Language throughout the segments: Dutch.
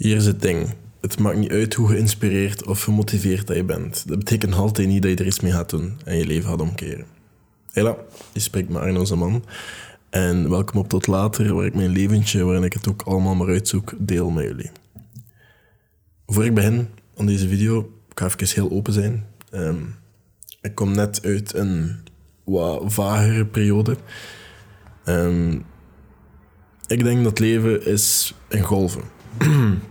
Hier is het ding. Het maakt niet uit hoe geïnspireerd of gemotiveerd dat je bent. Dat betekent altijd niet dat je er iets mee gaat doen en je leven gaat omkeren. Hela, je spreekt met Arno Zaman. En welkom op Tot Later, waar ik mijn leventje, waarin ik het ook allemaal maar uitzoek, deel met jullie. Voor ik begin aan deze video, ik ga even heel open zijn. Ehm, ik kom net uit een wat vagere periode. Ehm, ik denk dat leven is in golven.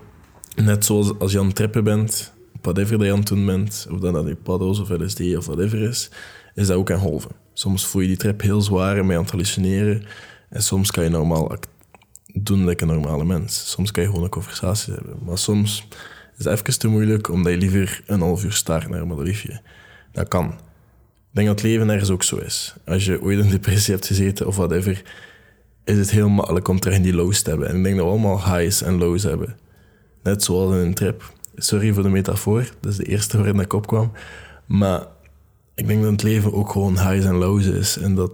Net zoals als je aan het trippen bent, whatever dat je aan het doen bent, of dat dat je paddels of LSD of whatever is, is dat ook in golven. Soms voel je die trip heel zwaar en mee aan het hallucineren. En soms kan je normaal doen like een normale mens. Soms kan je gewoon een conversatie hebben. Maar soms is het even te moeilijk omdat je liever een half uur staart naar een liefje. Dat kan. Ik denk dat het leven ergens ook zo is. Als je ooit in depressie hebt gezeten of whatever, is het heel makkelijk om terug in die lows te hebben. En ik denk dat we allemaal highs en lows hebben. Net zoals in een trip. Sorry voor de metafoor, dat is de eerste waarin ik opkwam. Maar ik denk dat het leven ook gewoon highs en lows is. En dat,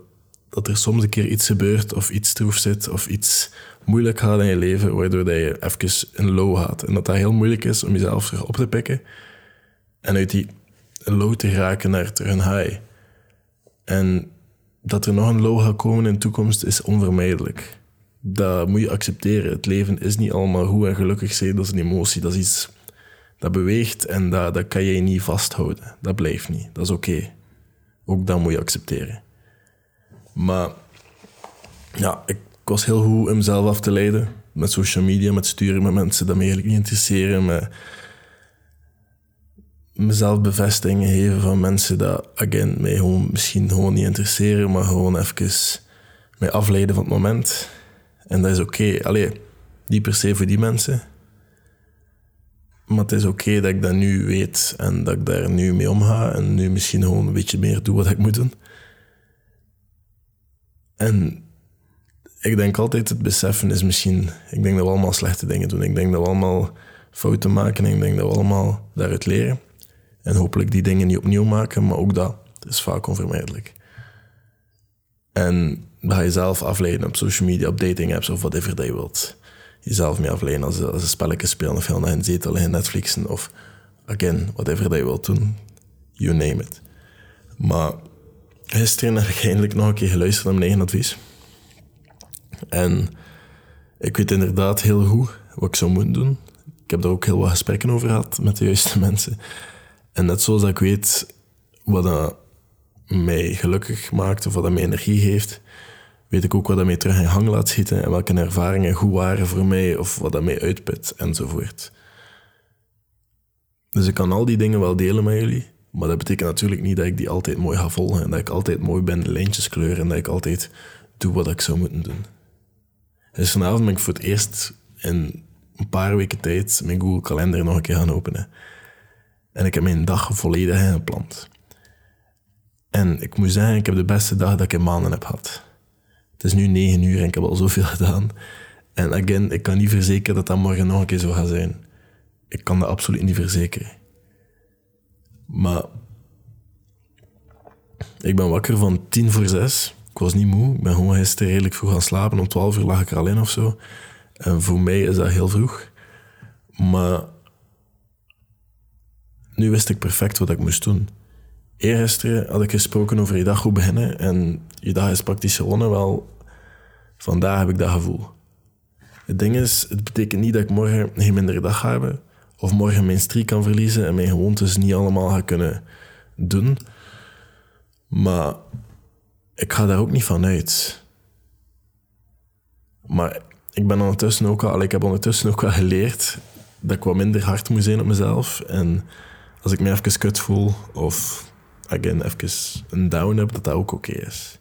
dat er soms een keer iets gebeurt of iets troef zit of iets moeilijk gaat in je leven, waardoor dat je even een low gaat. En dat dat heel moeilijk is om jezelf terug op te pikken en uit die low te raken naar een high. En dat er nog een low gaat komen in de toekomst is onvermijdelijk. Dat moet je accepteren. Het leven is niet allemaal goed en gelukkig zijn. Dat is een emotie. Dat is iets dat beweegt en dat, dat kan je niet vasthouden. Dat blijft niet. Dat is oké. Ook dat moet je accepteren. Maar ja, ik was heel goed om mezelf af te leiden. Met social media, met sturen met mensen die me eigenlijk niet interesseren. Met mezelf bevestigingen geven van mensen dat, again, mij gewoon misschien gewoon niet interesseren, maar gewoon even mij afleiden van het moment. En dat is oké. Okay. Allee, niet per se voor die mensen. Maar het is oké dat ik dat nu weet en dat ik daar nu mee omga en nu misschien gewoon een beetje meer doe wat ik moet doen. En ik denk altijd het beseffen is misschien... Ik denk dat we allemaal slechte dingen doen. Ik denk dat we allemaal fouten maken en ik denk dat we allemaal daaruit leren. En hopelijk die dingen niet opnieuw maken, maar ook dat is vaak onvermijdelijk. En dan ga je zelf afleiden op social media, op dating apps of whatever dat je wilt. Jezelf mee afleiden als, als een spelletje spelen of heel naar een zetel liggen Netflixen of again, whatever dat je wilt doen. You name it. Maar gisteren heb ik eindelijk nog een keer geluisterd naar mijn eigen advies. En ik weet inderdaad heel goed wat ik zou moeten doen. Ik heb daar ook heel wat gesprekken over gehad met de juiste mensen. En net zoals ik weet wat dat mij gelukkig maakt of wat dat mij energie geeft, weet ik ook wat dat mij terug in gang laat schieten en welke ervaringen goed waren voor mij of wat dat mij uitput enzovoort. Dus ik kan al die dingen wel delen met jullie, maar dat betekent natuurlijk niet dat ik die altijd mooi ga volgen en dat ik altijd mooi ben de lijntjes kleuren en dat ik altijd doe wat ik zou moeten doen. Dus vanavond ben ik voor het eerst in een paar weken tijd mijn Google Kalender nog een keer gaan openen. En ik heb mijn dag volledig ingepland. En ik moet zeggen, ik heb de beste dag dat ik in maanden heb gehad. Het is nu negen uur en ik heb al zoveel gedaan. En again, ik kan niet verzekeren dat dat morgen nog een keer zo gaat zijn. Ik kan dat absoluut niet verzekeren. Maar ik ben wakker van tien voor zes. Ik was niet moe. Ik ben gewoon gisteren redelijk vroeg gaan slapen. Om twaalf uur lag ik er al in of zo. En voor mij is dat heel vroeg. Maar nu wist ik perfect wat ik moest doen. Eergisteren had ik gesproken over je dag goed beginnen en je dag is praktisch gewonnen. Wel, vandaag heb ik dat gevoel. Het ding is, het betekent niet dat ik morgen geen mindere dag ga hebben of morgen mijn streak kan verliezen en mijn gewoontes niet allemaal ga kunnen doen. Maar ik ga daar ook niet van uit. Maar ik ben ondertussen ook al, ik heb ondertussen ook al geleerd dat ik wat minder hard moet zijn op mezelf en als ik me even kut voel of again, even een down heb, dat dat ook oké is.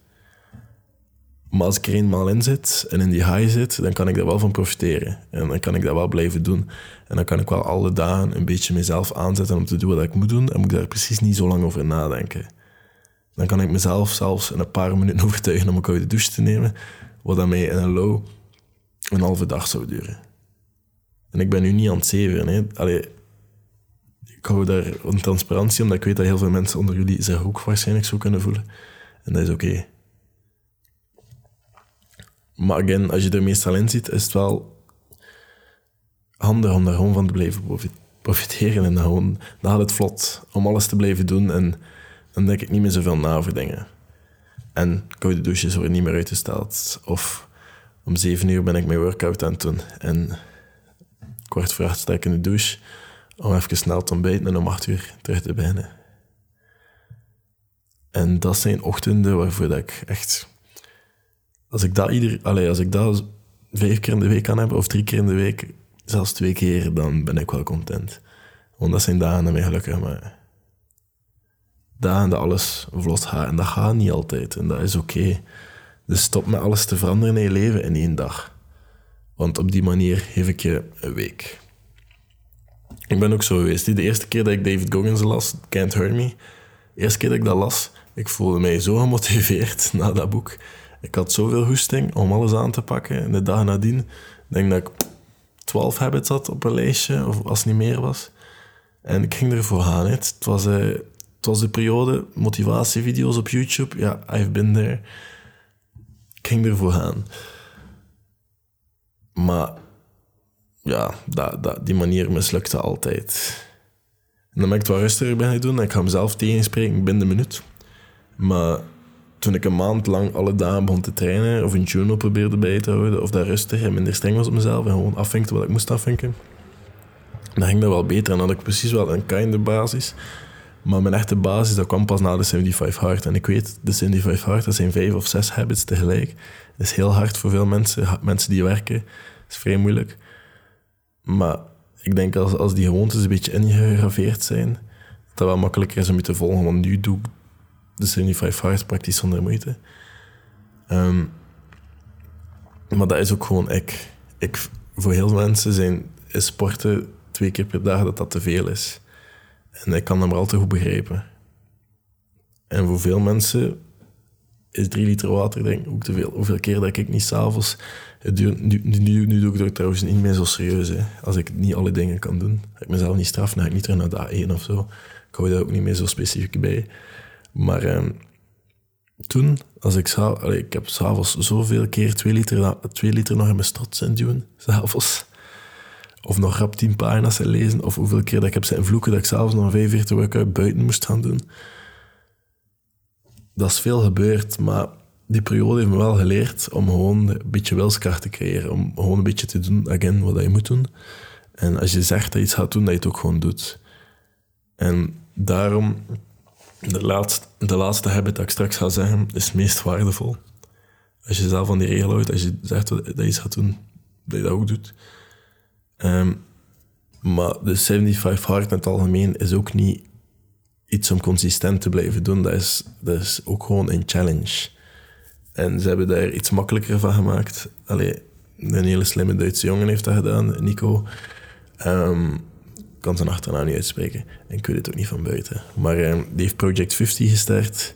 Maar als ik er eenmaal in zit en in die high zit, dan kan ik daar wel van profiteren. En dan kan ik dat wel blijven doen. En dan kan ik wel alle dagen een beetje mezelf aanzetten om te doen wat ik moet doen. En moet ik daar precies niet zo lang over nadenken. Dan kan ik mezelf zelfs in een paar minuten overtuigen om een koude douche te nemen. Wat dan mij in een low een halve dag zou duren. En ik ben nu niet aan het zeven. Hè. Allee, ik hou daar een transparantie, omdat ik weet dat heel veel mensen onder jullie zich ook waarschijnlijk zo kunnen voelen. En dat is oké. Maar again, als je er meestal in zit, is het wel handig om daar gewoon van te blijven profiteren. En gewoon, dan gaat het vlot om alles te blijven doen. En dan denk ik niet meer zoveel na over dingen. En koude douches worden niet meer uitgesteld. Of om zeven uur ben ik mijn workout aan het doen. En kwart voor acht sta ik in de douche om even snel te ontbijten en om acht uur terug te beginnen. En dat zijn ochtenden waarvoor dat ik echt... Als ik dat, ieder, allez, als ik dat vijf keer in de week kan hebben, of drie keer in de week, zelfs twee keer, dan ben ik wel content. Want dat zijn dagen dat mij gelukkig maken. Dagen dat alles vlot gaat. En dat gaat niet altijd. En dat is oké. Dus stop met alles te veranderen in je leven in één dag. Want op die manier geef ik je een week. Ik ben ook zo geweest. De eerste keer dat ik David Goggins las, Can't Hurt Me, de eerste keer dat ik dat las, ik voelde mij zo gemotiveerd na dat boek. Ik had zoveel hoesting om alles aan te pakken. En de dag nadien, denk dat ik 12 habits had op een lijstje, of als het niet meer was. En ik ging ervoor gaan. Het was, het was de periode motivatievideo's op YouTube. Ja, I've been there. Ik ging ervoor gaan. Maar ja, dat, dat, die manier mislukte altijd. En dan ben ik het wat rustiger ben gaan doen. En ik ga mezelf tegenspreken binnen de minuut. Maar toen ik een maand lang alle dagen begon te trainen, of een journal probeerde bij te houden, of dat rustig en minder streng was op mezelf en gewoon afvinkte wat ik moest afvinken, dan ging dat wel beter. En dan had ik precies wel een kinder basis. Maar mijn echte basis, dat kwam pas na de 75 Hard. En ik weet, de 75 Hard, dat zijn vijf of zes habits tegelijk. Dat is heel hard voor veel mensen. Mensen die werken, dat is vrij moeilijk. Maar ik denk als, als die gewoontes een beetje ingegraveerd zijn, dat dat wel makkelijker is om je te volgen. Want nu doe ik de 75 Hard praktisch zonder moeite. Um, maar dat is ook gewoon ik. ik. Voor heel veel mensen zijn, is sporten twee keer per dag dat dat te veel is. En ik kan dat maar al te goed begrijpen. En voor veel mensen is drie liter water denk ook te veel. Hoeveel keer dat ik niet s'avonds... Nu, nu, nu, doe ik het trouwens niet meer zo serieus. Hè. Als ik niet alle dingen kan doen. Ik mezelf niet straffen, dan ga ik niet terug naar de A1 of zo. Ik hou daar ook niet meer zo specifiek bij. Maar eh, toen, als ik zou, ik heb s'avonds zoveel keer twee liter, twee liter nog in mijn strot zijn duwen, s'avonds. Of nog rap tien pagina's lezen, of hoeveel keer dat ik heb zijn vloeken dat ik s'avonds nog vijf uur workout buiten moest gaan doen. Dat is veel gebeurd, maar die periode heeft me wel geleerd om gewoon een beetje wilskracht te creëren. Om gewoon een beetje te doen, again, wat je moet doen. En als je zegt dat je iets gaat doen, dat je het ook gewoon doet. En daarom de laatste, de laatste habit dat ik straks ga zeggen, is het meest waardevol. Als je zelf van die regel houdt, als je zegt dat je iets gaat doen, dat je dat ook doet. Ehm, maar de 75 hard in het algemeen is ook niet iets om consistent te blijven doen. Dat is, dat is ook gewoon een challenge. En ze hebben daar iets makkelijker van gemaakt. Allee, een hele slimme Duitse jongen heeft dat gedaan, Nico. Um, kan zijn achternaam niet uitspreken. En ik weet het ook niet van buiten. Maar uh, die heeft Project 50 gestart.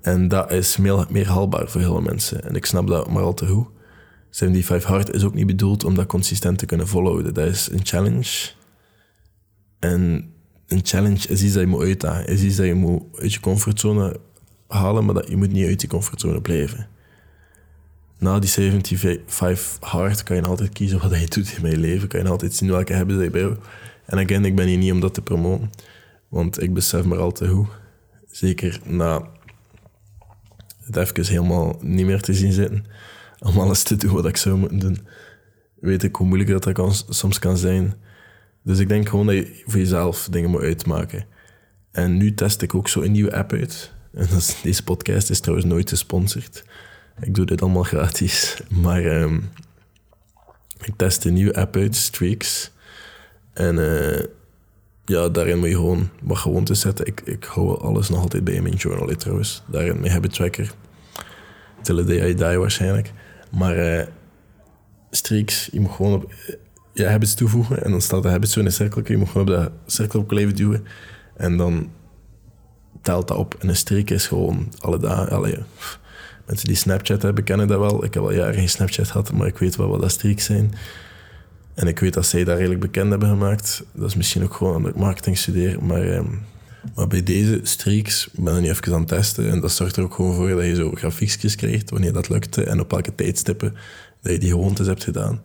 En dat is meer, meer haalbaar voor heel veel mensen. En ik snap dat maar al te goed. 75 hard is ook niet bedoeld om dat consistent te kunnen volhouden. Dat is een challenge. En een challenge is iets dat je moet uitdagen. Is iets dat je moet uit je comfortzone halen, maar dat je moet niet uit je comfortzone blijven. Na die 75 hard kan je altijd kiezen wat je doet in je leven. Kan je altijd zien welke hebben je bij en again, ik ben hier niet om dat te promoten, want ik besef maar al te goed, zeker na het even helemaal niet meer te zien zitten, om alles te doen wat ik zou moeten doen, weet ik hoe moeilijk dat, dat kan, soms kan zijn. Dus ik denk gewoon dat je voor jezelf dingen moet uitmaken. En nu test ik ook zo een nieuwe app uit. En deze podcast is trouwens nooit gesponsord. Ik doe dit allemaal gratis. Maar um, ik test een nieuwe app uit, Streaks. En uh, ja, daarin moet je gewoon wat gewoontes zetten. Ik, ik hou alles nog altijd bij in mijn journal trouwens. Daarin mijn habit tracker. Till the day I die waarschijnlijk. Maar uh, streaks, je moet gewoon op je habits toevoegen. En dan staat de habits zo in een cirkel. Je moet gewoon op dat cirkel op duwen. En dan telt dat op. En een streak is gewoon alle dagen. Mensen die Snapchat hebben, kennen dat wel. Ik heb al jaren geen Snapchat gehad, maar ik weet wel wat dat streaks zijn. En ik weet dat zij daar redelijk bekend hebben gemaakt. Dat is misschien ook gewoon aan het marketing studeren. Maar, ehm, maar bij deze streaks ben ik nu even aan het testen. En dat zorgt er ook gewoon voor dat je zo grafiekjes krijgt wanneer dat lukte. En op welke tijdstippen dat je die gewoontes hebt gedaan.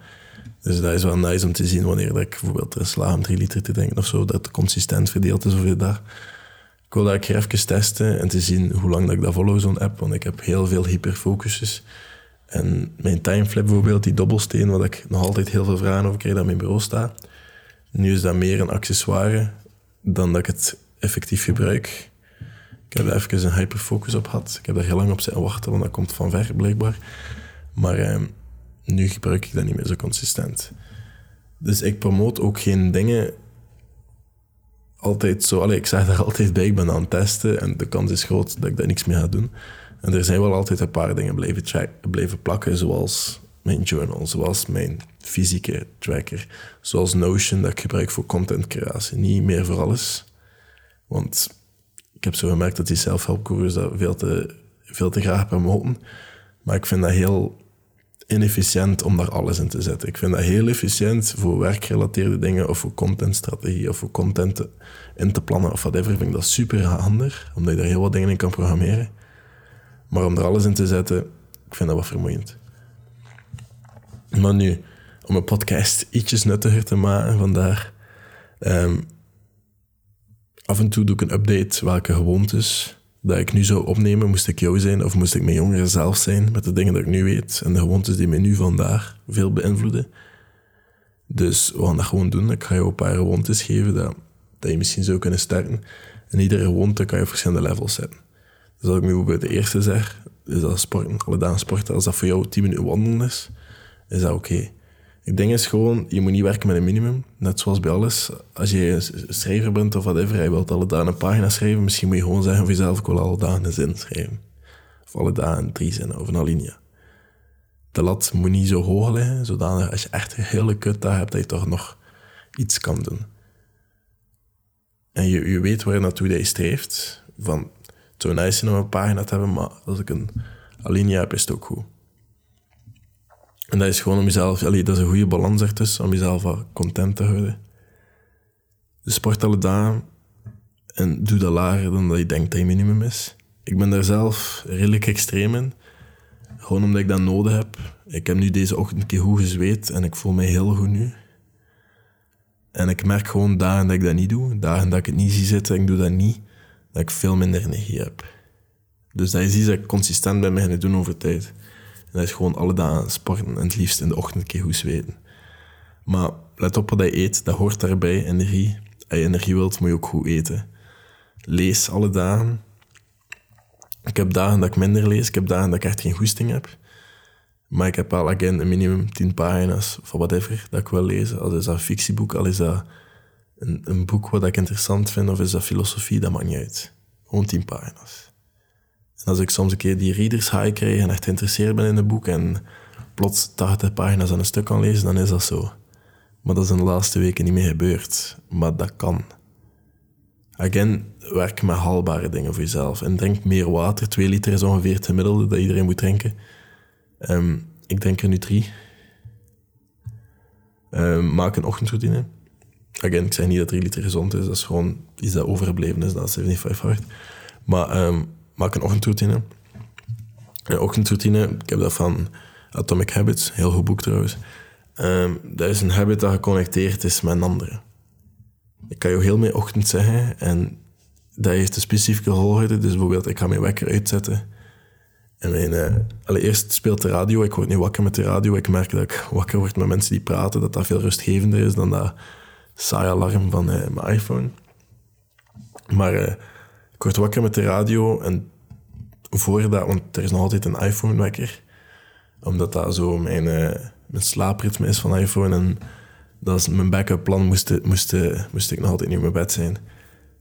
Dus dat is wel nice om te zien wanneer dat ik bijvoorbeeld er sla om drie liter te drinken of zo, dat het consistent verdeeld is over de dag. Ik wil dat ik even testen en te zien hoe lang dat ik dat volg, zo'n app. Want ik heb heel veel hyperfocuses. En mijn timeflip bijvoorbeeld, die dobbelsteen, waar ik nog altijd heel veel vragen over krijg, dat mijn bureau staat. Nu is dat meer een accessoire dan dat ik het effectief gebruik. Ik heb daar even een hyperfocus op gehad. Ik heb daar heel lang op zitten wachten, want dat komt van ver blijkbaar. Maar eh, nu gebruik ik dat niet meer zo consistent. Dus ik promoot ook geen dingen altijd zo. Allee, ik zeg daar altijd bij, ik ben aan het testen en de kans is groot dat ik daar niks mee ga doen. En er zijn wel altijd een paar dingen blijven, blijven plakken, zoals mijn journal, zoals mijn fysieke tracker, zoals Notion dat ik gebruik voor contentcreatie. Niet meer voor alles, want ik heb zo gemerkt dat die zelfhelpcourses dat veel te, veel te graag promoten. Maar ik vind dat heel inefficiënt om daar alles in te zetten. Ik vind dat heel efficiënt voor werkgerelateerde dingen of voor contentstrategie of voor content in te plannen of whatever. Vind ik dat super handig, omdat je daar heel wat dingen in kan programmeren. Maar om er alles in te zetten, ik vind dat wat vermoeiend. Maar nu, om een podcast ietsjes nuttiger te maken, vandaar... Um, af en toe doe ik een update welke gewoontes dat ik nu zou opnemen. Moest ik jou zijn of moest ik mijn jongeren zelf zijn met de dingen dat ik nu weet en de gewoontes die mij nu vandaag veel beïnvloeden. Dus we gaan dat gewoon doen. Ik ga je een paar gewoontes geven dat, dat je misschien zou kunnen starten. En iedere gewoonte kan je op verschillende levels zetten. Dus als ik nu bijvoorbeeld de eerste zeg, is dat sporten, alle dagen sporten. Als dat voor jou 10 minuten wandelen is, is dat oké. Ik denk is gewoon, je moet niet werken met een minimum. Net zoals bij alles. Als je schrijver bent of whatever, je wilt alle dagen een pagina schrijven, misschien moet je gewoon zeggen voor jezelf, ik wil alle dagen een zin schrijven. Of alle dagen drie zinnen of een alinea. De lat moet niet zo hoog liggen, zodanig als je echt een hele kut daar hebt, dat je toch nog iets kan doen. En je, je weet waar je naartoe je streeft. Van, het zou nice zijn om een pagina te hebben, maar als ik een alinea heb, is het ook goed. En dat is gewoon om jezelf, dat is een goede balans ertussen, om jezelf content te houden. Dus sport alle dagen en doe dat lager dan dat je denkt dat je minimum is. Ik ben daar zelf redelijk extreem in. Gewoon omdat ik dat nodig heb. Ik heb nu deze ochtend een keer goed gezweet en ik voel me heel goed nu. En ik merk gewoon dagen dat ik dat niet doe, dagen dat ik het niet zie zitten en ik doe dat niet, dat ik veel minder energie heb. Dus dat is iets dat ik consistent ben gaan doen over tijd. En dat is gewoon alle dagen sporten en het liefst in de ochtend een keer goed zweten. Maar let op wat je eet, dat hoort daarbij, energie. Als je energie wilt, moet je ook goed eten. Lees alle dagen. Ik heb dagen dat ik minder lees, ik heb dagen dat ik echt geen goesting heb. Maar ik heb al again een minimum 10 pagina's of whatever dat ik wil lezen. Al is dat een fictieboek, al is dat een, een boek wat ik interessant vind, of is dat filosofie, dat maakt niet uit. Gewoon 10 pagina's als ik soms een keer die readers high krijg en echt geïnteresseerd ben in een boek en plots 80 pagina's aan een stuk kan lezen, dan is dat zo. Maar dat is in de laatste weken niet meer gebeurd. Maar dat kan. Again, werk met haalbare dingen voor jezelf. En drink meer water. 2 liter is ongeveer het gemiddelde dat iedereen moet drinken. Um, ik drink er nu 3. Um, ehm, maak een ochtendroutine. Again, ik zeg niet dat 3 liter gezond is. Dat is gewoon iets dat overgebleven is. Dat is 75 hard. Maar um, maak een ochtendroutine. Een ochtendroutine, ik heb dat van Atomic Habits, heel goed boek trouwens. Um, dat is een habit dat geconnecteerd is met een andere. Ik kan je heel mijn ochtend zeggen en dat heeft een specifieke volgorde. Dus bijvoorbeeld, ik ga mijn wekker uitzetten. En mijn, uh, allereerst speelt de radio. Ik word niet wakker met de radio. Ik merk dat ik wakker word met mensen die praten. Dat dat veel rustgevender is dan dat saai alarm van uh, mijn iPhone. Maar uh, ik word wakker met de radio en voordat, want er is nog altijd een iPhone-wekker, omdat dat zo mijn, uh, mijn slaapritme is van iPhone en dat is mijn backup plan, moest, moest, moest ik nog altijd niet in mijn bed zijn.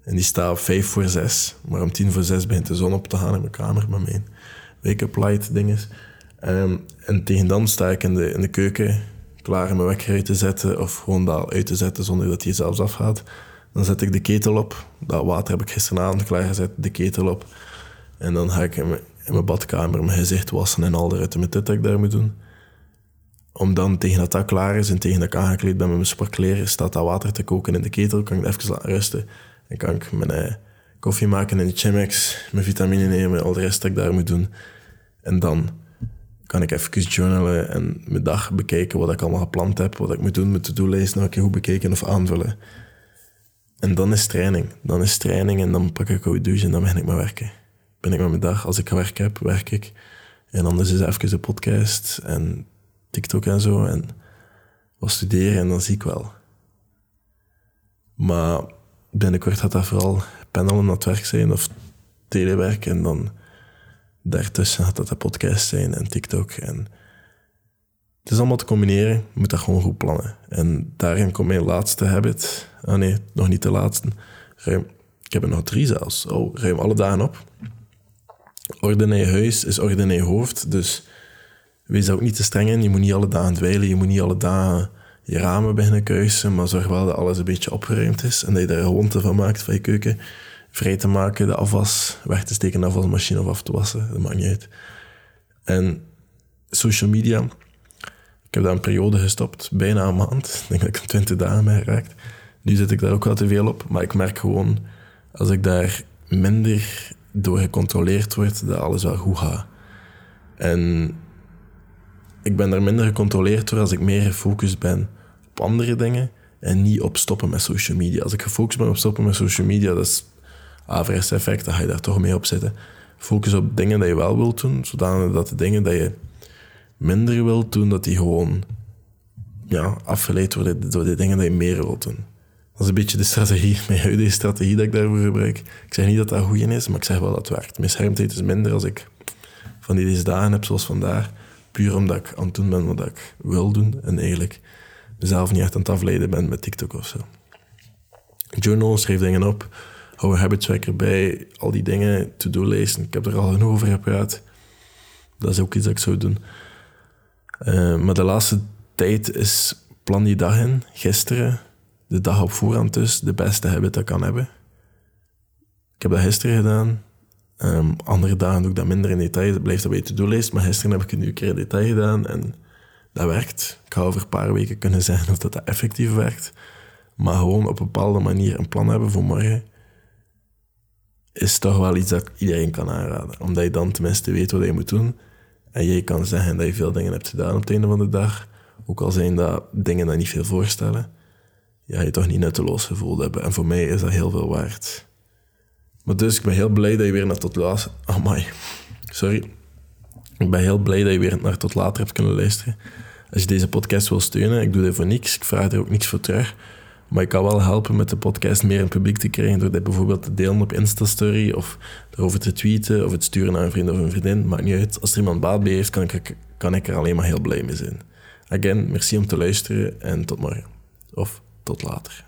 En die staat op vijf voor zes, maar om tien voor zes begint de zon op te gaan in mijn kamer met mijn wake-up light dinges. Um, en tegen dan sta ik in de, in de keuken klaar om mijn wekker uit te zetten of gewoon dat uit te zetten zonder dat hij zelfs afgaat. Dan zet ik de ketel op. Dat water heb ik gisteravond klaargezet, de ketel op. En dan ga ik in mijn, badkamer mijn gezicht wassen en al de ruiten met dit dat ik daar moet doen. Om dan tegen dat dat klaar is en tegen dat ik aangekleed ben met mijn sportkleren, staat dat water te koken in de ketel. Kan ik even laten rusten. En kan ik mijn eh, koffie maken in de Chemex, mijn vitamine nemen, al de rest dat ik daar moet doen. En dan kan ik even journalen en mijn dag bekijken, wat ik allemaal gepland heb, wat ik moet doen, mijn to-do-lijst nog een keer goed bekijken of aanvullen. En dan is training. Dan is training en dan pak ik een douche en dan begin ik met werken. Ben ik met mijn dag. Als ik werk heb, werk ik. En anders is even de podcast en TikTok en zo. En wat studeren en dan zie ik wel. Maar binnenkort gaat dat vooral pendelen naar het werk zijn of telewerk. En dan daartussen gaat dat de podcast zijn en TikTok. En het is allemaal te combineren. Je moet dat gewoon goed plannen. En daarin komt mijn laatste habit. Ah nee, nog niet de laatste. Ik heb er nog drie zelfs. Oh, ruim alle dagen op. Orde huis is orde hoofd. Dus wees daar ook niet te streng in. Je moet niet alle dagen dweilen. Je moet niet alle dagen je ramen beginnen kuisen. Maar zorg wel dat alles een beetje opgeruimd is. En dat je daar gewoonte van maakt van je keuken. Vrij te maken, de afwas weg te steken de afwasmachine of af te wassen. Dat maakt niet uit. En social media. Ik heb daar een periode gestopt. Bijna een maand. Ik denk dat ik 20 dagen ben geraakt. Nu zit ik daar ook wel te veel op. Maar ik merk gewoon, als ik daar minder door gecontroleerd wordt, dat alles wel goed gaat. En ik ben daar minder gecontroleerd door als ik meer gefocust ben op andere dingen en niet op stoppen met social media. Als ik gefocust ben op stoppen met social media, dat is averechts effect, dan ga je daar toch mee op zitten. Focus op dingen die je wel wilt doen, zodanig dat de dingen die je minder wilt doen, dat die gewoon ja, afgeleid worden door de dingen die je meer wilt doen. Dat is een beetje de strategie, mijn huidige strategie dat ik daarvoor gebruik. Ik zeg niet dat dat goed is, maar ik zeg wel dat het werkt. Mijn schermtijd is minder als ik van die deze dagen heb, zoals vandaag. Puur omdat ik aan het doen ben wat ik wil doen. En eigenlijk mezelf niet echt aan het afleiden ben met TikTok of zo. Journal, schrijf dingen op. Hou een habit tracker bij. Al die dingen, to-do lezen. Ik heb er al genoeg over gepraat. Dat is ook iets dat ik zou doen. Uh, maar de laatste tijd is plan die dag in. Gisteren de dag op voorhand dus de beste habit dat kan hebben. Ik heb dat gisteren gedaan. Um, andere dagen doe ik dat minder in detail. Dat blijft dat bij de to-do-lijst. Maar gisteren heb ik het nu een keer in detail gedaan. En dat werkt. Ik ga over een paar weken kunnen zeggen of dat, dat effectief werkt. Maar gewoon op een bepaalde manier een plan hebben voor morgen... is toch wel iets dat iedereen kan aanraden. Omdat je dan tenminste weet wat je moet doen. En je kan zeggen dat je veel dingen hebt gedaan op het einde van de dag. Ook al zijn dat dingen die niet veel voorstellen ja, je toch niet nutteloos gevoeld hebben. En voor mij is dat heel veel waard. Maar dus, ik ben heel blij dat je weer naar tot later... Oh sorry. Ik ben heel blij dat je weer naar tot later hebt kunnen luisteren. Als je deze podcast wil steunen, ik doe dit voor niks. Ik vraag er ook niks voor terug. Maar ik kan wel helpen met de podcast meer in publiek te krijgen door dit bijvoorbeeld te delen op Insta-story of erover te tweeten of het sturen naar een vriend of een vriendin. Maakt niet uit. Als er iemand baat bij heeft, kan ik, kan ik er alleen maar heel blij mee zijn. Again, merci om te luisteren en tot morgen. Of tot later.